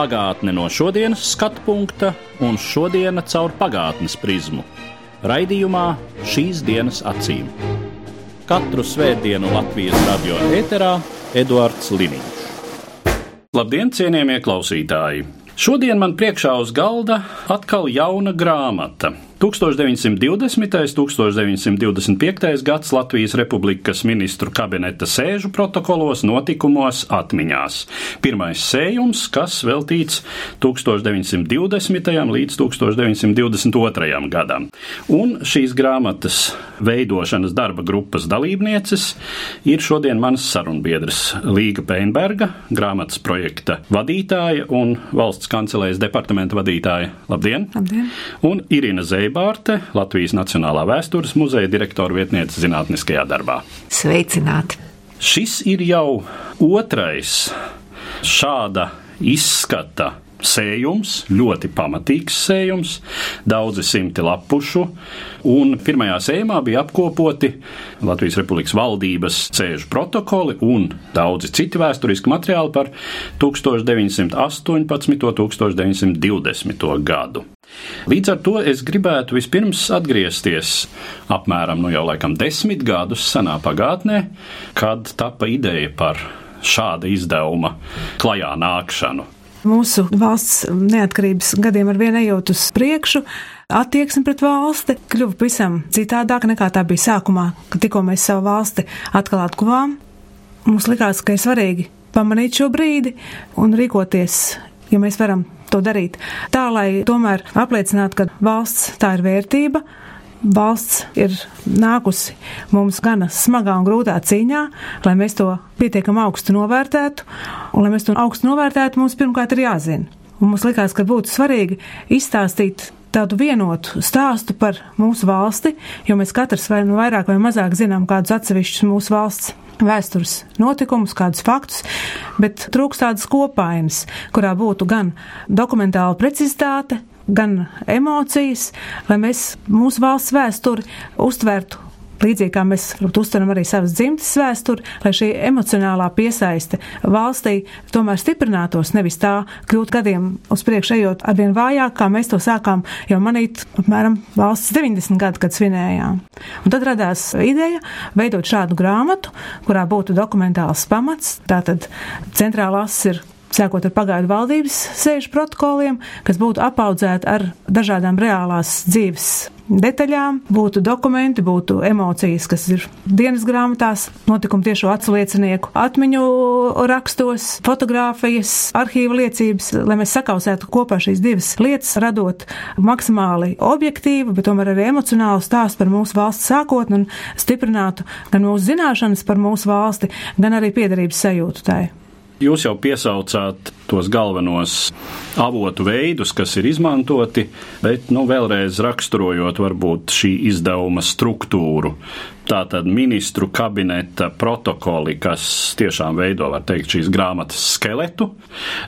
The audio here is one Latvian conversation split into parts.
Pagātne no šodienas skatu punkta un šodienas caur pagātnes prizmu. Raidījumā šīs dienas acīm. Katru svētdienu Latvijas radio eterā Eduards Liniņš. Labdien, cienījamie klausītāji! Šodien man priekšā uz galda atkal jauna grāmata. 1920. un 1925. gads Latvijas Republikas ministru kabineta sēžu protokolos, notikumos, atmiņās. Pirmais sējums, kas veltīts 1920. līdz 1922. gadam. Un šīs grāmatas veidošanas darba grupas dalībnieces ir šodien manas sarunbiedras Līga Peinberga, grāmatas projekta vadītāja un valsts kancelējas departamenta vadītāja. Labdien! Labdien. Un Irina Zeibārte, Latvijas Nacionālā vēstures muzeja direktora vietniece zinātniskajā darbā. Sveicināti! Šis ir jau otrais šāda izskata sējums, ļoti pamatīgs sējums, daudzi simti lapušu. Un pirmajā sējumā bija apkopoti Latvijas Republikas valdības sēžu protokoli un daudzi citi vēsturiski materiāli par 1918. un 1920. gadu. Līdz ar to es gribētu vispirms atgriezties apmēram nu jau laikam desmit gadus senā pagātnē, kad tapa ideja par šāda izdevuma klajā nākšanu. Mūsu valsts neatkarības gadiem ar vienu ejot uz priekšu, attieksme pret valsti kļuva pavisam citādāka nekā tā bija sākumā, kad tikko mēs savu valsti atkal atkuvām. Mums likās, ka ir svarīgi pamanīt šo brīdi un rīkoties, ja mēs varam to darīt. Tā, lai tomēr apliecinātu, ka valsts tā ir vērtība, valsts ir nākusi mums gana smagā un grūtā cīņā, lai mēs to pietiekami augstu novērtētu, un lai mēs to augstu novērtētu, mums pirmkārt ir jāzina. Un mums likās, ka būtu svarīgi izstāstīt tādu vienotu stāstu par mūsu valsti, jo mēs katrs vai nu vairāk vai mazāk zinām kādus atsevišķus mūsu valsts vēstures notikumus, kādus faktus, bet trūkst tādas kopainas, kurā būtu gan dokumentāla precizitāte, gan emocijas, lai mēs mūsu valsts vēsturi uztvertu līdzīgi kā mēs varbūt, uztveram arī savas dzimtes vēsturi, lai šī emocionālā piesaiste valstī tomēr stiprinātos, nevis tā kļūt gadiem uz priekšu ejot arvien vājāk, kā mēs to sākām jau manīt apmēram valsts 90 gadu, kad svinējām. Un tad radās ideja veidot šādu grāmatu, kurā būtu dokumentāls pamats, tātad centrālās ir sākot ar pagaidu valdības sēžu protokoliem, kas būtu apaudzēti ar dažādām reālās dzīves detaļām, būtu dokumenti, būtu emocijas, kas ir dienas grāmatās, notikumu tiešo atsliecinieku atmiņu rakstos, fotografijas, arhīva liecības, lai mēs sakausētu kopā šīs divas lietas, radot maksimāli objektīvu, bet tomēr arī emocionālu stāstu par mūsu valsts sākotni un stiprinātu gan mūsu zināšanas par mūsu valsti, gan arī piedarības sajūtu tai. Jūs jau piesaucāt tos galvenos avotu veidus, kas ir izmantoti, bet nu, vēlreiz raksturojot varbūt šī izdevuma struktūru. Tātad ministru kabineta protokoli, kas tiešām veido, var teikt, šīs grāmatas skeletu.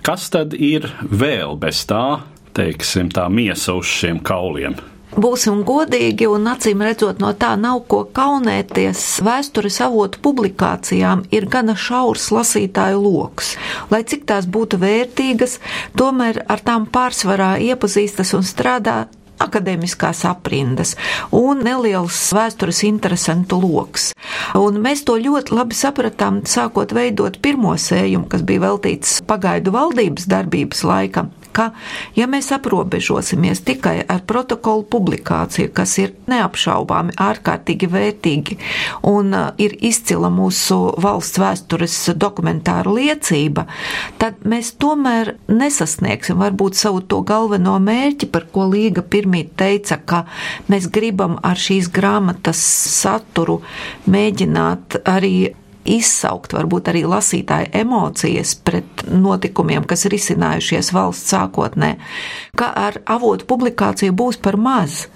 Kas tad ir vēl bez tā, teiksim, tā miesa uz šiem kauliem? Būsim godīgi un acīm redzot, no tā nav ko kaunēties. Vēstures avotu publikācijām ir gana šaurs lasītāju lokus. Lai cik tās būtu vērtīgas, tomēr ar tām pārsvarā iepazīstas un strādā akadēmiskās aprindas un neliels vēstures interesantu loks. Un mēs to ļoti labi sapratām, sākot veidot pirmo sējumu, kas bija veltīts pagaidu valdības darbības laikam ka, ja mēs aprobežosimies tikai ar protokolu publikāciju, kas ir neapšaubāmi ārkārtīgi vērtīgi un uh, ir izcila mūsu valsts vēstures dokumentāra liecība, tad mēs tomēr nesasniegsim varbūt savu to galveno mērķi, par ko Līga pirmīt teica, ka mēs gribam ar šīs grāmatas saturu mēģināt arī izsaukt varbūt arī lasītāju emocijas pret notikumiem, kas ir izcinājušies valsts sākotnē, ka ar avotu publikāciju būs par maz.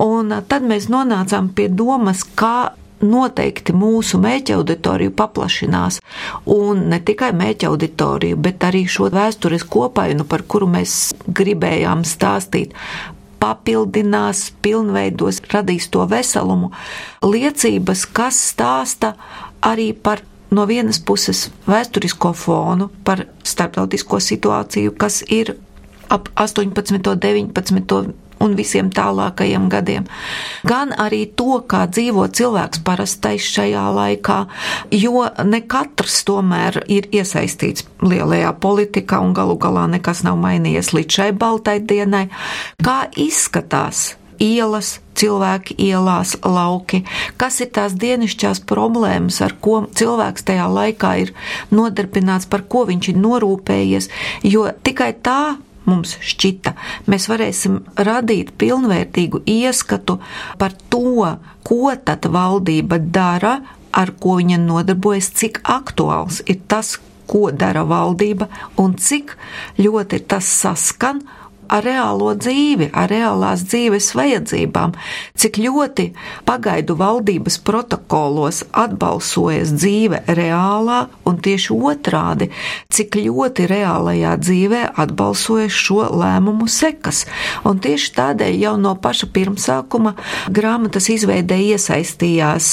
Un tad mēs nonācām pie domas, kā noteikti mūsu mēķa auditoriju paplašinās. Un ne tikai mēķa auditoriju, bet arī šo vēstures kopainu, par kuru mēs gribējām stāstīt, papildinās, pilnveidos, radīs to veselumu. Liecības, kas stāsta arī par no vienas puses vēsturisko fonu, par starptautisko situāciju, kas ir ap 18. un 19 un visiem tālākajiem gadiem, gan arī to, kā dzīvo cilvēks parastais šajā laikā, jo ne katrs tomēr ir iesaistīts lielajā politikā un galu galā nekas nav mainījies līdz šai baltai dienai. Kā izskatās ielas, cilvēki ielās, lauki, kas ir tās dienišķās problēmas, ar ko cilvēks tajā laikā ir nodarbināts, par ko viņš ir norūpējies, jo tikai tā mums šķita, mēs varēsim radīt pilnvērtīgu ieskatu par to, ko tad valdība dara, ar ko viņa nodarbojas, cik aktuāls ir tas, ko dara valdība un cik ļoti tas saskan ar reālo dzīvi, ar reālās dzīves vajadzībām, cik ļoti pagaidu valdības protokolos atbalsojas dzīve reālā un tieši otrādi, cik ļoti reālajā dzīvē atbalsojas šo lēmumu sekas. Un tieši tādēļ jau no paša pirmsākuma grāmatas izveidē iesaistījās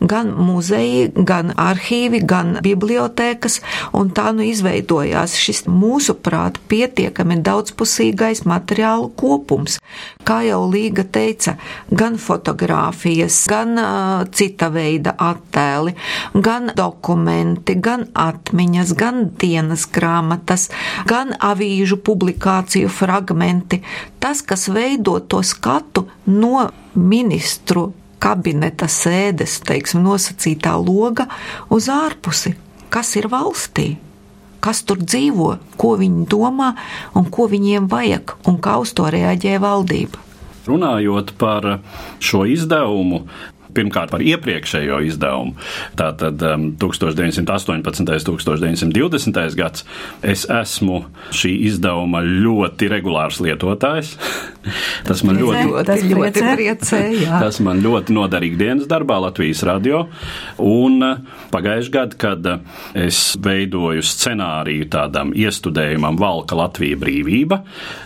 gan muzeji, gan arhīvi, gan bibliotēkas, un tā nu izveidojās šis mūsuprāt pietiekami daudzpusīgais lielais materiālu kopums. Kā jau Līga teica, gan fotografijas, gan uh, cita veida attēli, gan dokumenti, gan atmiņas, gan dienas grāmatas, gan avīžu publikāciju fragmenti. Tas, kas veido to skatu no ministru kabineta sēdes, teiksim, nosacītā loga uz ārpusi, kas ir valstī kas tur dzīvo, ko viņi domā un ko viņiem vajag un kā uz to reaģē valdība. Runājot par šo izdevumu, pirmkārt par iepriekšējo izdevumu. Tātad um, 1918. un 1920. gads. Es esmu šī izdevuma ļoti regulārs lietotājs. tas man ļoti, tas ļoti priecē. tas man ļoti noderīgi dienas darbā Latvijas radio. Un uh, pagājuši gadu, kad uh, es veidoju scenāriju tādam iestudējumam Valka Latvija brīvība,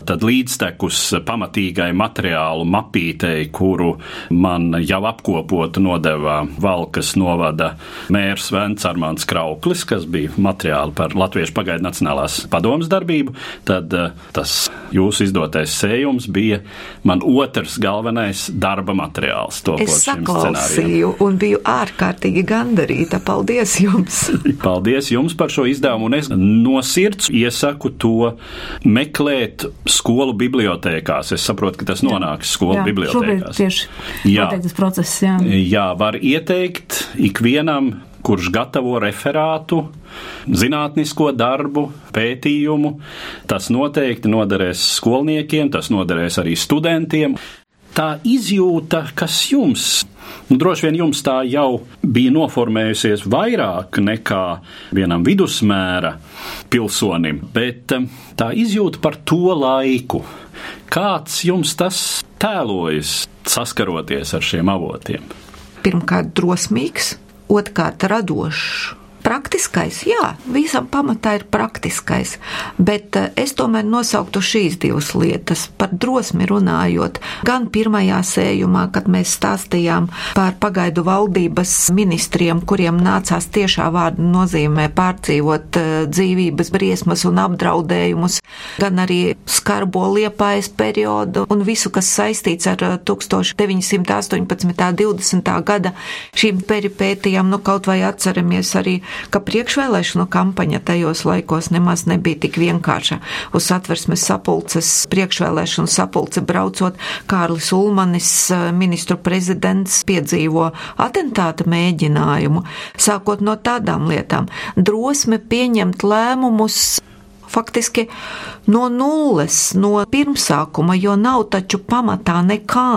tad līdztekus pamatīgai materiālu mapītei, kuru man jau apkopo apkopotu nodeva Valkas novada mērs Vents Armāns Krauklis, kas bija materiāli par Latviešu pagaidu nacionālās padomas darbību, tad uh, tas jūsu izdotais sējums bija man otrs galvenais darba materiāls. Es saklausīju un biju ārkārtīgi gandarīta. Paldies jums! Paldies jums par šo izdevumu, un es no sirds iesaku to meklēt skolu bibliotēkās. Es saprotu, ka tas nonāks skolu jā, bibliotēkās. Tieši jā. process, jā. Jā, var ieteikt ikvienam, kurš gatavo referātu, zinātnisko darbu, pētījumu. Tas noteikti noderēs skolniekiem, tas noderēs arī studentiem. Tā izjūta, kas jums, nu, droši vien jums tā jau bija noformējusies vairāk nekā vienam vidusmēra pilsonim, bet eh, tā izjūta par to laiku, kāds jums tas tēlojas saskaroties ar šiem avotiem? Pirmkārt, drosmīgs, otrkārt, radošs Praktiskais, jā, visam pamatā ir praktiskais, bet eh, es tomēr nosauktu šīs divas lietas. Par drosmi runājot, gan pirmajā sējumā, kad mēs stāstījām par pagaidu valdības ministriem, kuriem nācās tiešā vārda nozīmē pārdzīvot eh, dzīvības briesmas un apdraudējumus, gan arī skarbo liepājas periodu un visu, kas saistīts ar 1918. un 20. gada šīm peripētijām, nu kaut vai atceramies arī ka priekšvēlēšanu kampaņa tajos laikos nemaz nebija tik vienkārša. Uz satversmes sapulces, priekšvēlēšanu sapulce braucot, Kārlis Ulmanis, ministru prezidents, piedzīvo atentāta mēģinājumu, sākot no tādām lietām - drosme pieņemt lēmumus faktiski no nulles, no pirmsākuma, jo nav taču pamatā nekā,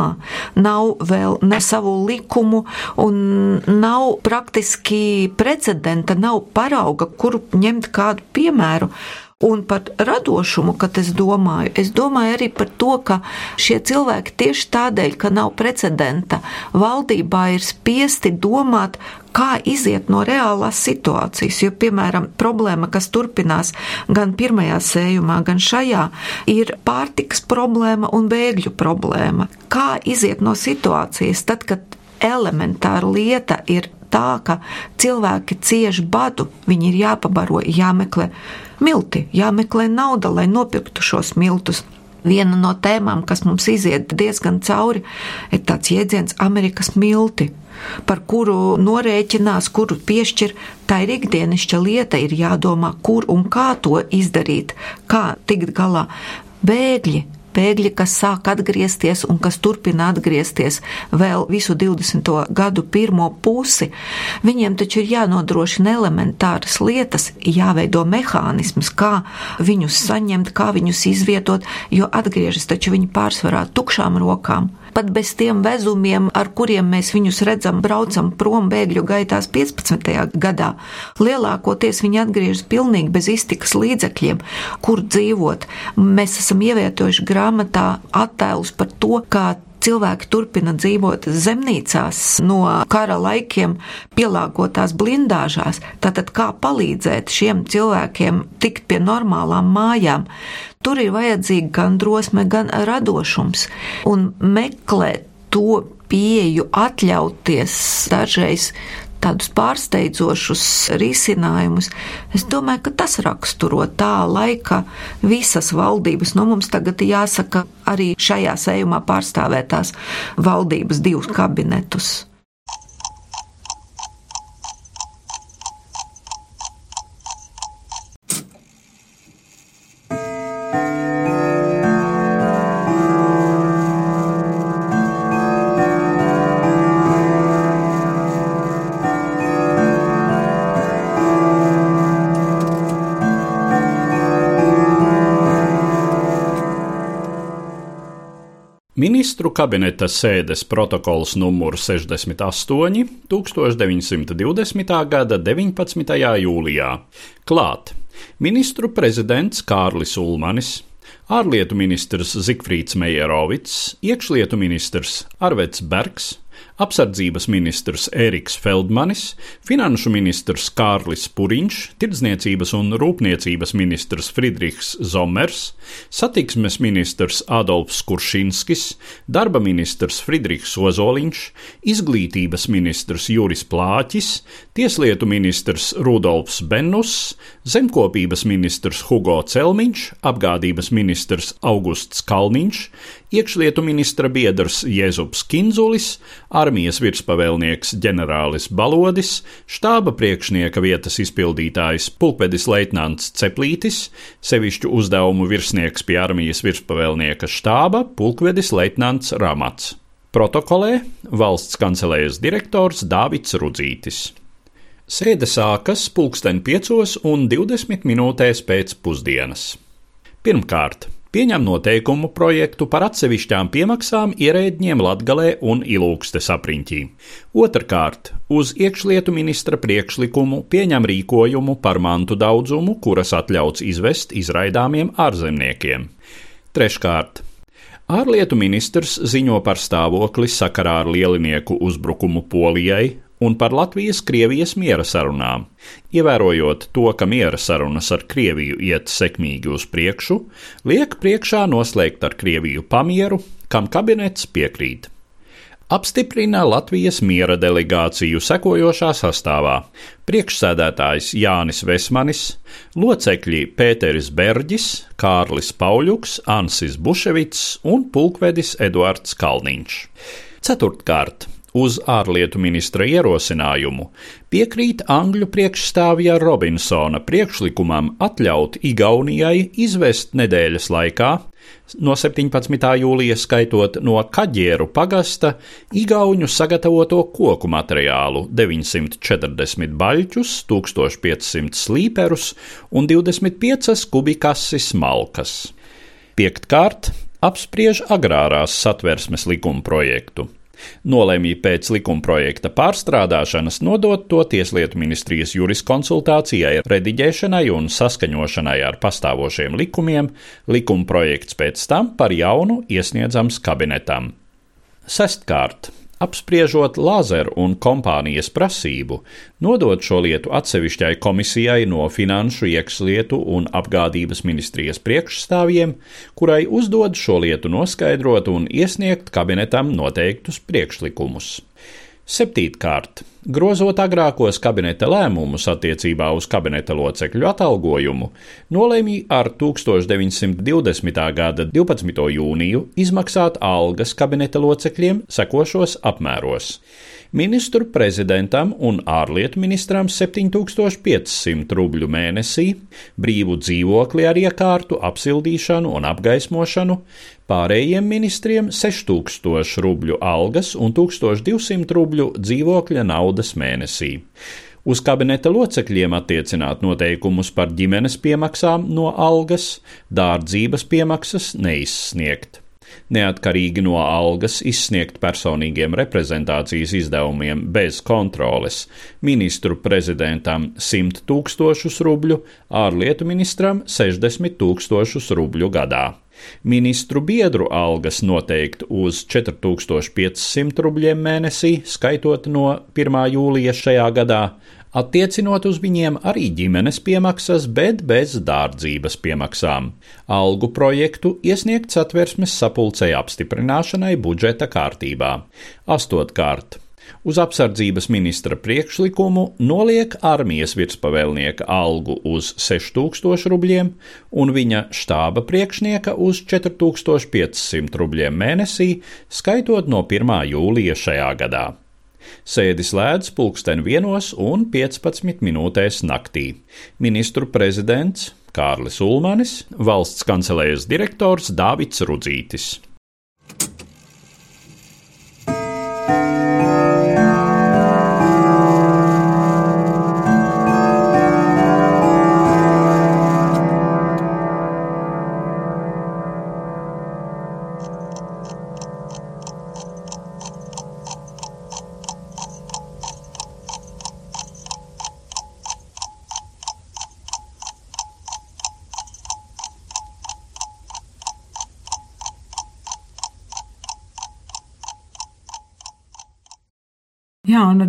nav vēl ne savu likumu un nav praktiski precedenta, nav parauga, kuru ņemt kādu piemēru. Un par radošumu, kad es domāju, es domāju arī par to, ka šie cilvēki tieši tādēļ, ka nav precedenta, valdībā ir spiesti domāt, kā iziet no reālās situācijas. Jo, piemēram, problēma, kas turpinās gan pirmajā sējumā, gan šajā, ir pārtiks problēma un bēgļu problēma. Kā iziet no situācijas tad, kad elementāra lieta ir tā, ka cilvēki cieš badu, viņi ir jāpabaro, jāmeklē milti, jāmeklē nauda, lai nopirktu šos miltus. Viena no tēmām, kas mums iziet diezgan cauri, ir tāds jēdziens Amerikas milti, par kuru norēķinās, kuru piešķir. Tā ir ikdienišķa lieta, ir jādomā, kur un kā to izdarīt, kā tikt galā. Bēgļi bēgļi, kas sāk atgriezties un kas turpina atgriezties vēl visu 20. gadu pirmo pusi, viņiem taču ir jānodrošina elementāras lietas, jāveido mehānisms, kā viņus saņemt, kā viņus izvietot, jo atgriežas taču viņi pārsvarā tukšām rokām pat bez tiem vezumiem, ar kuriem mēs viņus redzam, braucam prom bēgļu gaitās 15. gadā. Lielākoties viņi atgriežas pilnīgi bez iztikas līdzekļiem, kur dzīvot. Mēs esam ievietojuši grāmatā attēlus par to, kā cilvēki turpina dzīvot zemnīcās no kara laikiem, pielāgotās blindāžās. Tātad kā palīdzēt šiem cilvēkiem tikt pie normālām mājām? Tur ir vajadzīga gan drosme, gan radošums un meklēt to pieeju, atļauties dažreiz tādus pārsteidzošus risinājumus. Es domāju, ka tas raksturo tā laika visas valdības. Nu, mums tagad jāsaka arī šajā sējumā pārstāvētās valdības divus kabinetus. Ministru kabineta sēdes protokols numur 68 1920. gada 19. jūlijā. Klāt ministru prezidents Kārlis Ulmanis, ārlietu ministrs Zikfrīds Mejerovics, iekšlietu ministrs Arvets Bergs, apsardzības ministrs Ēriks Feldmanis, finanšu ministrs Kārlis Puriņš, tirdzniecības un rūpniecības ministrs Friedrichs Zomers, satiksmes ministrs Adolfs Kuršinskis, darba ministrs Friedrichs Ozoliņš, izglītības ministrs Juris Plāķis, tieslietu ministrs Rudolfs Bennus, zemkopības ministrs Hugo Celmiņš, apgādības ministrs Augusts Kalniņš, iekšlietu ministra biedrs Jēzubs Kinzulis, armijas virspavēlnieks ģenerālis Balodis, štāba priekšnieka vietas izpildītājs pulkvedis leitnants Ceplītis, sevišķu uzdevumu virsnieks pie armijas virspavēlnieka štāba pulkvedis leitnants Ramats. Protokolē valsts kancelējas direktors Dāvids Rudzītis. Sēde sākas pulksten 5 un 20 minūtēs pēc pusdienas. Pirmkārt, pieņem noteikumu projektu par atsevišķām piemaksām ierēdņiem Latgalē un Ilūgstes apriņķī. Otrakārt, uz iekšlietu ministra priekšlikumu pieņem rīkojumu par mantu daudzumu, kuras atļauts izvest izraidāmiem ārzemniekiem. Treškārt, Ārlietu ministrs ziņo par stāvokli sakarā ar lielinieku uzbrukumu Polijai, un par Latvijas-Krievijas miera sarunām. Ievērojot to, ka miera sarunas ar Krieviju iet sekmīgi uz priekšu, liek priekšā noslēgt ar Krieviju pamieru, kam kabinets piekrīt. Apstiprina Latvijas miera delegāciju sekojošā sastāvā - priekšsēdētājs Jānis Vesmanis, locekļi Pēteris Berģis, Kārlis Pauļuks, Ansis Buševits un pulkvedis Eduards Kalniņš. Ceturtkārt, uz ārlietu ministra ierosinājumu piekrīt Angļu priekšstāvja Robinsona priekšlikumam atļaut Igaunijai izvest nedēļas laikā no 17. jūlija skaitot no Kaģieru pagasta igauņu sagatavoto koku materiālu 940 baļķus, 1500 slīperus un 25 kubikasis malkas. Piektkārt apspriež agrārās satversmes likuma projektu nolēmja pēc likumprojekta pārstrādāšanas nodot to Tieslietu ministrijas juriskonsultācijai, rediģēšanai un saskaņošanai ar pastāvošiem likumiem, likumprojekts pēc tam par jaunu iesniedzams kabinetam. Sestkārt apspriežot Lāzeru un kompānijas prasību nodot šo lietu atsevišķai komisijai no Finanšu, iekšlietu un apgādības ministrijas priekšstāvjiem, kurai uzdod šo lietu noskaidrot un iesniegt kabinetam noteiktus priekšlikumus. Septītkārt, grozot agrākos kabineta lēmumus attiecībā uz kabineta locekļu atalgojumu, nolēmja ar 1920. gada 12. jūniju izmaksāt algas kabineta locekļiem sekošos apmēros ministru prezidentam un ārlietu ministram 7500 rubļu mēnesī, brīvu dzīvokli ar iekārtu, apsildīšanu un apgaismošanu, pārējiem ministriem 6000 rubļu algas un 1200 rubļu dzīvokļa naudas mēnesī. Uz kabineta locekļiem attiecināt noteikumus par ģimenes piemaksām no algas, dārdzības piemaksas neizsniegt neatkarīgi no algas izsniegt personīgiem reprezentācijas izdevumiem bez kontroles, ministru prezidentam 100 tūkstošus rubļu, ārlietu ministram 60 tūkstošus rubļu gadā. Ministru biedru algas noteikt uz 4500 rubļiem mēnesī, skaitot no 1. jūlija šajā gadā, attiecinot uz viņiem arī ģimenes piemaksas, bet bez dārdzības piemaksām. Algu projektu iesniegt satversmes sapulcei apstiprināšanai budžeta kārtībā. Astotkārt. Uz apsardzības ministra priekšlikumu noliek armijas virspavēlnieka algu uz 6000 rubļiem un viņa štāba priekšnieka uz 4500 rubļiem mēnesī, skaitot no 1. jūlija šajā gadā. Sēdi slēdz pulksten vienos un 15 minūtēs naktī. Ministru prezidents Kārlis Ulmanis, valsts kancelējas direktors Dāvids Rudzītis.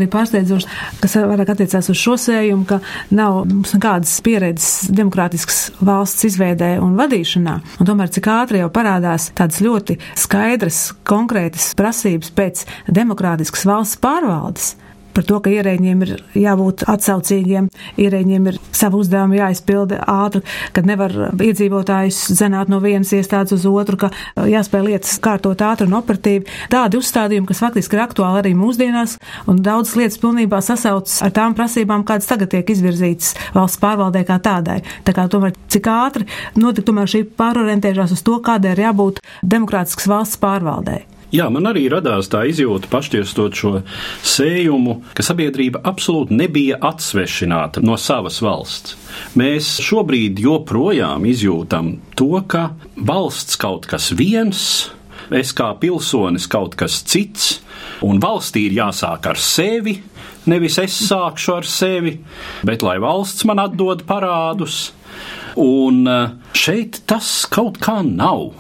Arī pārsteidzoši, kas vairāk attiecās uz šo sējumu, ka nav mums nekādas pieredzes demokrātiskas valsts izveidē un vadīšanā. Un tomēr cik ātri jau parādās tādas ļoti skaidras, konkrētas prasības pēc demokrātiskas valsts pārvaldes par to, ka ierēģiem ir jābūt atsaucīgiem, ierēģiem ir savu uzdevumu jāizpilda ātri, kad nevar iedzīvotājus zenāt no vienas iestādes uz otru, ka jāspēj lietas kārtot ātri un operatīvi. Tādi uzstādījumi, kas faktiski ir aktuāli arī mūsdienās, un daudzas lietas pilnībā sasaucas ar tām prasībām, kādas tagad tiek izvirzītas valsts pārvaldē kā tādai. Tā kā tomēr cik ātri notika tomēr šī pārorientēšanās uz to, kādai ir jābūt demokrātiskas valsts pārvaldē. Jā, man arī radās tā izjūta, pašķirstot šo sējumu, ka sabiedrība absolūti nebija atsvešināta no savas valsts. Mēs šobrīd joprojām izjūtam to, ka valsts kaut kas viens, es kā pilsonis kaut kas cits, un valstī ir jāsāk ar sevi. Nevis es sākšu ar sevi, bet lai valsts man atdod parādus. Un eh, šeit tas kaut kā nav.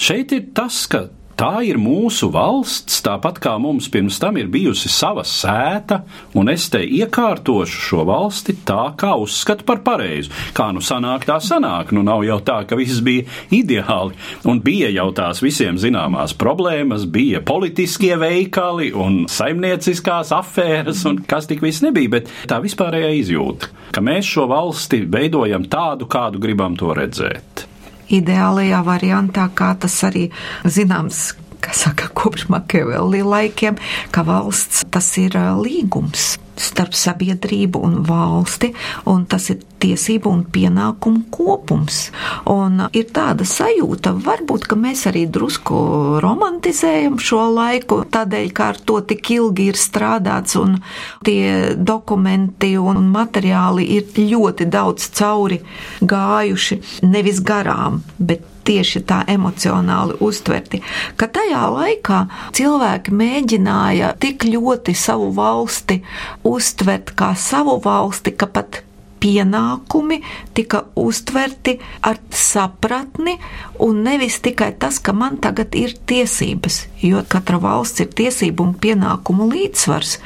Šeit ir tas, ka Tā ir mūsu valsts, tāpat kā mums pirms tam ir bijusi sava sēta, un es te iekārtošu šo valsti tā, kā uzskatu par pareizu. Kā nu sanāk, tā sanāk. Nu nav jau tā, ka viss bija ideāli, un bija jau tās visiem zināmās problēmas, bija politiskie veikali un saimnieciskās afēras, un kas tik viss nebija, bet tā vispārējā izjūta, ka mēs šo valsti veidojam tādu, kādu gribam to redzēt ideālajā variantā, kā tas arī zināms. Kā saka, kopš Makaveli laikiem, ka valsts tas ir līgums. Starp sabiedrību un valsti, un tas ir tiesību un pienākumu kopums. Un ir tāda sajūta, varbūt, ka mēs arī drusku romantizējam šo laiku, tādēļ, ka ar to tik ilgi ir strādāts, un tie dokumenti un materiāli ir ļoti daudz cauri gājuši, nevis garām, bet tieši tā emocionāli uztverti, ka tajā laikā cilvēki mēģināja tik ļoti savu valsti uztvert kā savu valsti, ka pat pienākumi tika uztverti ar sapratni, un nevis tikai tas, ka man tagad ir tiesības, jo katra valsts ir tiesību un pienākumu līdzsvars.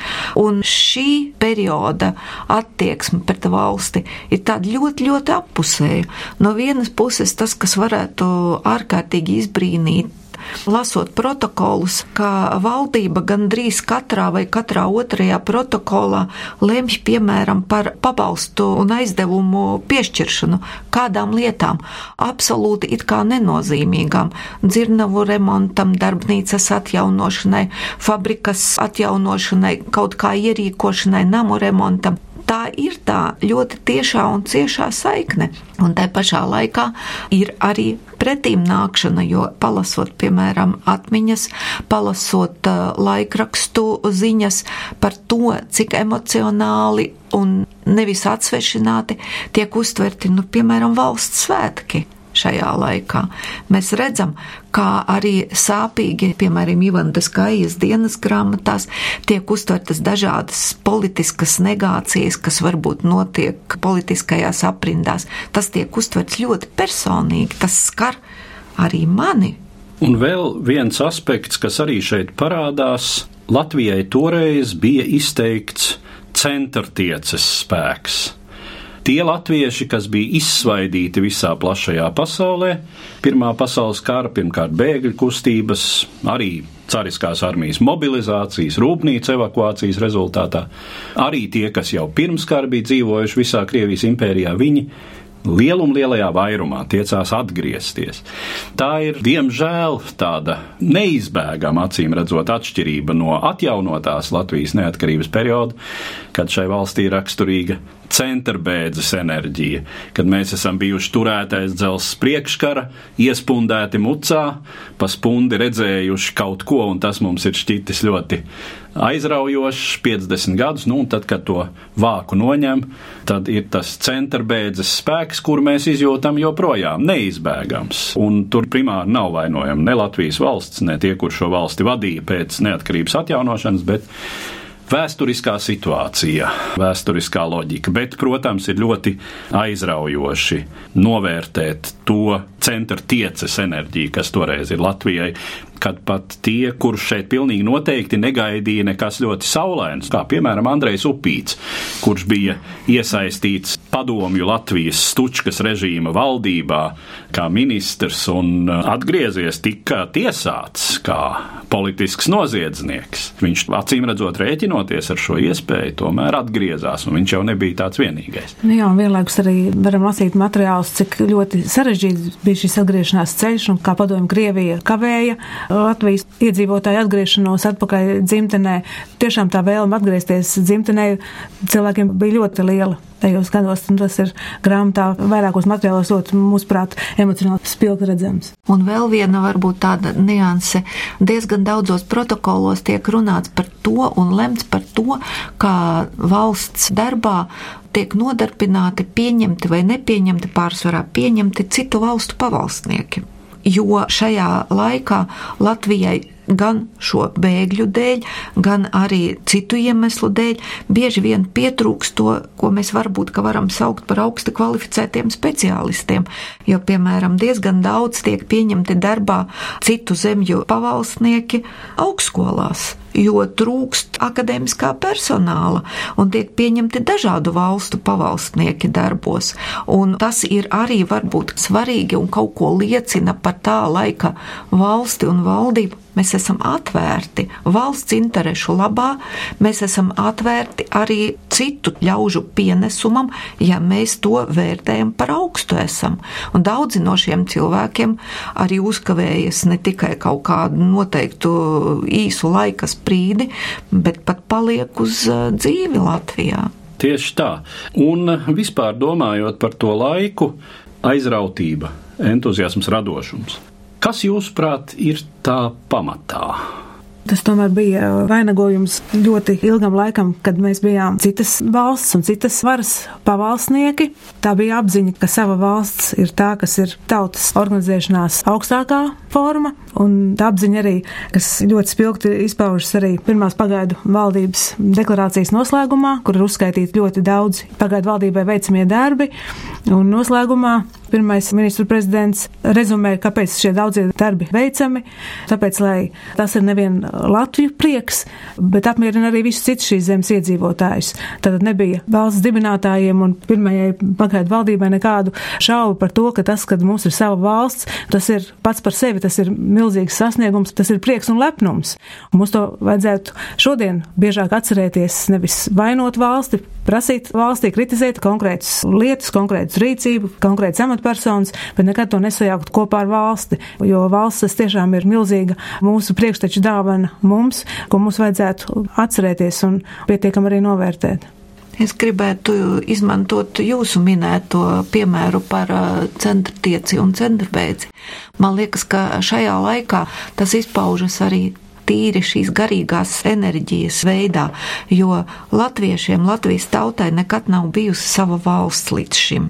Un šī perioda attieksme pret valsti ir tāda ļoti, ļoti appusēja. No vienas puses tas, kas varētu ārkārtīgi izbrīnīt lasot protokolus, ka valdība gandrīz katrā vai katrā otrajā protokolā lemj piemēram par pabalstu un aizdevumu piešķiršanu kādām lietām, absolūti it kā nenozīmīgām - dzirnavu remontam, darbnīcas atjaunošanai, fabrikas atjaunošanai, kaut kā ierīkošanai, namu remontam tā ir tā ļoti tiešā un ciešā saikne. Un tai pašā laikā ir arī pretīm nākšana, jo palasot, piemēram, atmiņas, palasot uh, laikrakstu ziņas par to, cik emocionāli un nevis atsvešināti tiek uztverti, nu, piemēram, valsts svētki šajā laikā. Mēs redzam, kā arī sāpīgi, piemēram, Ivandas Kaijas dienas grāmatās tiek uztvertas dažādas politiskas negācijas, kas varbūt notiek politiskajās aprindās. Tas tiek uztverts ļoti personīgi, tas skar arī mani. Un vēl viens aspekts, kas arī šeit parādās, Latvijai toreiz bija izteikts centrtieces spēks tie latvieši, kas bija izsvaidīti visā plašajā pasaulē, Pirmā pasaules kara, pirmkārt bēgļu kustības, arī cariskās armijas mobilizācijas, rūpnīcu evakuācijas rezultātā, arī tie, kas jau pirms kara bija dzīvojuši visā Krievijas impērijā, viņi lielum lielajā vairumā tiecās atgriezties. Tā ir, diemžēl, tāda neizbēgama, acīm redzot, atšķirība no atjaunotās Latvijas neatkarības perioda, kad šai valstī raksturīga centrbēdzes enerģija, kad mēs esam bijuši turētais dzelzs priekškara, iespundēti mucā, pa spundi redzējuši kaut ko, un tas mums ir šķitis ļoti aizraujošs, 50 gadus, nu, un tad, kad to vāku noņem, tad ir tas centrbēdzes spēks, kur mēs izjūtam joprojām neizbēgams. Un tur primāri nav vainojama ne Latvijas valsts, ne tie, kur šo valsti vadīja pēc neatkarības atjaunošanas, bet vēsturiskā situācija, vēsturiskā loģika. Bet, protams, ir ļoti aizraujoši novērtēt to centra tieces enerģiju, kas toreiz ir Latvijai kad pat tie, kurus šeit pilnīgi noteikti negaidīja nekas ļoti saulains, kā piemēram Andrejs Upīts, kurš bija iesaistīts padomju Latvijas stučkas režīma valdībā kā ministrs un uh, atgriezies tika tiesāts kā politisks noziedznieks. Viņš acīm redzot rēķinoties ar šo iespēju, tomēr atgriezās, un viņš jau nebija tāds vienīgais. Nu jā, vienlaikus arī varam lasīt materiālus, cik ļoti sarežģīts bija šis atgriešanās ceļš, un kā padomju Krievija kavēja Latvijas iedzīvotāju atgriešanos atpakaļ dzimtenē. Tiešām tā vēlme atgriezties dzimtenē cilvēkiem bija ļoti liela tajos gados, un tas ir grāmatā vairākos materiālos ļoti, mūsuprāt, emocionāli spilgti redzams. Un vēl viena varbūt tāda nianse. Diezgan daudzos protokolos tiek runāts par to un lemts par to, kā valsts darbā tiek nodarbināti, pieņemti vai nepieņemti, pārsvarā pieņemti citu valstu pavalstnieki jo šajā laikā Latvijai gan šo bēgļu dēļ, gan arī citu iemeslu dēļ bieži vien pietrūkst to, ko mēs varbūt varam saukt par augsti kvalificētiem speciālistiem. Jo, piemēram, diezgan daudz tiek pieņemti darbā citu zemju pavalsnieki augstskolās jo trūkst akadēmiskā personāla un tiek pieņemti dažādu valstu pavalstnieki darbos. Un tas ir arī varbūt svarīgi un kaut ko liecina par tā laika valsti un valdību Mēs esam atvērti valsts interešu labā, mēs esam atvērti arī citu ļaužu pienesumam, ja mēs to vērtējam par augstu esam. Un daudzi no šiem cilvēkiem arī uzkavējas ne tikai kaut kādu noteiktu īsu laika sprīdi, bet pat paliek uz dzīvi Latvijā. Tieši tā. Un vispār domājot par to laiku, aizrautība, entuziasms, radošums. Kas, jūsuprāt, ir tā pamatā? Tas tomēr bija vainagojums ļoti ilgam laikam, kad mēs bijām citas valsts un citas varas pavalsnieki. Tā bija apziņa, ka sava valsts ir tā, kas ir tautas organizēšanās augstākā forma, un tā apziņa arī, kas ļoti spilgti izpaužas arī pirmās pagaidu valdības deklarācijas noslēgumā, kur ir uzskaitīti ļoti daudz pagaidu valdībai veicamie darbi, un noslēgumā Pirmais ministru prezidents rezumē, kāpēc šie daudzie darbi veicami. Tāpēc, lai tas ir nevien Latviju prieks, bet apmierina arī visus citus šīs zemes iedzīvotājus. Tad nebija valsts dibinātājiem un pirmajai pagaidu valdībai nekādu šaubu par to, ka tas, kad mums ir sava valsts, tas ir pats par sevi, tas ir milzīgs sasniegums, tas ir prieks un lepnums. Un mums to vajadzētu šodien biežāk atcerēties, nevis vainot valsti, prasīt valstī, kritizēt konkrētas lietas, konkrētas rīcību, konkrētas amatpersonas, bet nekad to nesajaukt kopā ar valsti, jo valsts tas tiešām ir milzīga mūsu priekšteču dāvana mums, ko mums vajadzētu atcerēties un pietiekam arī novērtēt. Es gribētu izmantot jūsu minēto piemēru par centrtieci un centrbeidzi. Man liekas, ka šajā laikā tas izpaužas arī tīri šīs garīgās enerģijas veidā, jo latviešiem, Latvijas tautai nekad nav bijusi sava valsts līdz šim.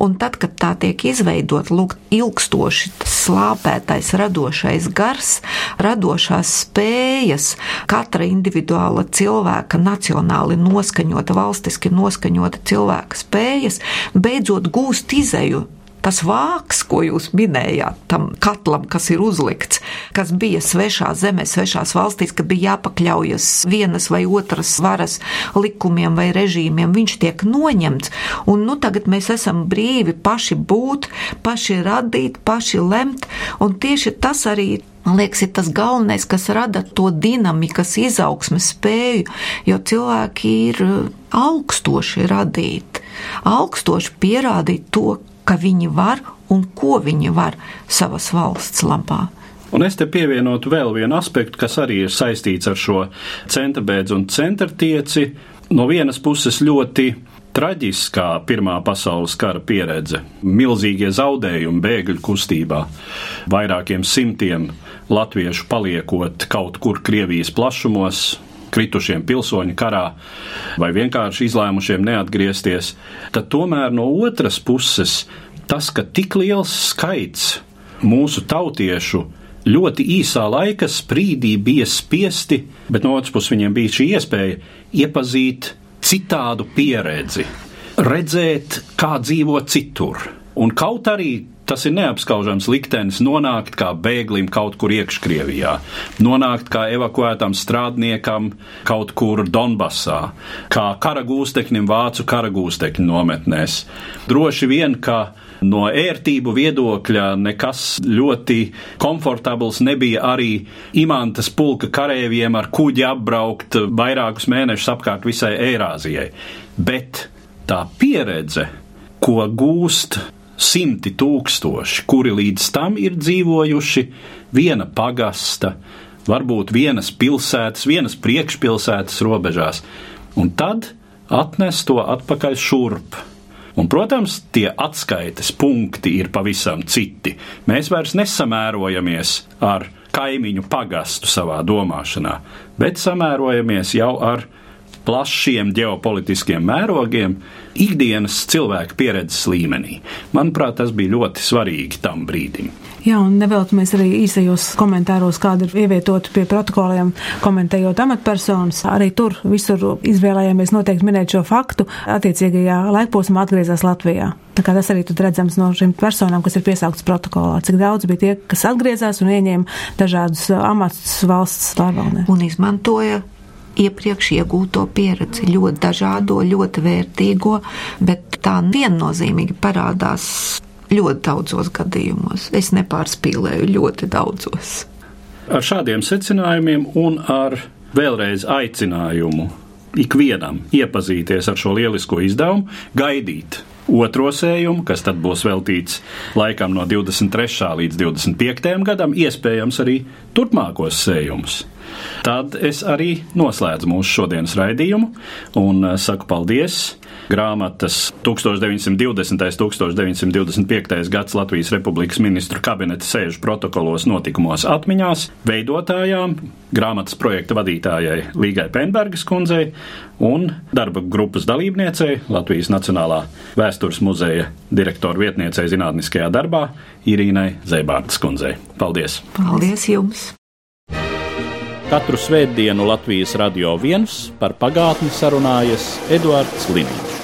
Un tad, kad tā tiek izveidot, lūk, ilgstoši slāpētais radošais gars, radošās spējas, katra individuāla cilvēka, nacionāli noskaņota, valstiski noskaņota cilvēka spējas, beidzot gūst izēju tas vāks, ko jūs minējāt, tam katlam, kas ir uzlikts, kas bija svešā zemē, svešās valstīs, ka bija jāpakļaujas vienas vai otras varas likumiem vai režīmiem, viņš tiek noņemts. Un nu tagad mēs esam brīvi paši būt, paši radīt, paši lemt, un tieši tas arī Man liekas, ir tas galvenais, kas rada to dinamikas izaugsmes spēju, jo cilvēki ir augstoši radīti, augstoši pierādīt to, ka viņi var un ko viņi var savas valsts labā. Un es te pievienotu vēl vienu aspektu, kas arī ir saistīts ar šo centrbēdzu un centrtieci. No vienas puses ļoti traģiskā Pirmā pasaules kara pieredze, milzīgie zaudējumi bēgļu kustībā, vairākiem simtiem latviešu paliekot kaut kur Krievijas plašumos, kritušiem pilsoņu karā vai vienkārši izlēmušiem neatgriezties, tad tomēr no otras puses tas, ka tik liels skaits mūsu tautiešu ļoti īsā laika sprīdī bija spiesti, bet no otras puses viņiem bija šī iespēja iepazīt citādu pieredzi, redzēt, kā dzīvo citur. Un kaut arī tas ir neapskaužams liktenis nonākt kā bēglim kaut kur iekškrievijā, nonākt kā evakuētam strādniekam kaut kur Donbasā, kā karagūsteknim vācu karagūstekņu nometnēs. Droši vien, ka no ērtību viedokļa nekas ļoti komfortabls nebija arī imantas pulka karēviem ar kuģi apbraukt vairākus mēnešus apkārt visai Eirāzijai. Bet tā pieredze, ko gūst simti tūkstoši, kuri līdz tam ir dzīvojuši viena pagasta, varbūt vienas pilsētas, vienas priekšpilsētas robežās, un tad atnes to atpakaļ šurp. Un, protams, tie atskaites punkti ir pavisam citi. Mēs vairs nesamērojamies ar kaimiņu pagastu savā domāšanā, bet samērojamies jau ar plašiem ģeopolitiskiem mērogiem, ikdienas cilvēku pieredzes līmenī. Manuprāt, tas bija ļoti svarīgi tam brīdim. Jā, un neveltamies arī īsajos komentāros, kāda ir ievietota pie protokoliem, komentējot amatpersonas. Arī tur visur izvēlējāmies noteikti minēt šo faktu. Attiecīgajā laikposmā atgriezās Latvijā. Tā kā tas arī tur redzams no šīm personām, kas ir piesauktas protokolā, cik daudz bija tie, kas atgriezās un ieņēma dažādus amatus valsts pārvaldē. Un izmantoja iepriekš iegūto pieredzi, ļoti dažādo, ļoti vērtīgo, bet tā viennozīmīgi parādās ļoti daudzos gadījumos. Es nepārspīlēju ļoti daudzos. Ar šādiem secinājumiem un ar vēlreiz aicinājumu ikvienam iepazīties ar šo lielisko izdevumu, gaidīt otro sējumu, kas tad būs veltīts laikam no 23. līdz 25. gadam, iespējams arī turpmākos sējumus. Tad es arī noslēdzu mūsu šodienas raidījumu un eh, saku paldies grāmatas 1920. un 1925. gads Latvijas Republikas ministru kabineta sēžu protokolos notikumos atmiņās veidotājām, grāmatas projekta vadītājai Līgai Penbergas kundzei un darba grupas dalībniecei Latvijas Nacionālā vēstures muzeja direktora vietniecei zinātniskajā darbā Irīnai Zēbārdas kundzei. Paldies! Paldies jums! Katru svētdienu Latvijas radio viens par pagātni sarunājas Eduards Līniņš.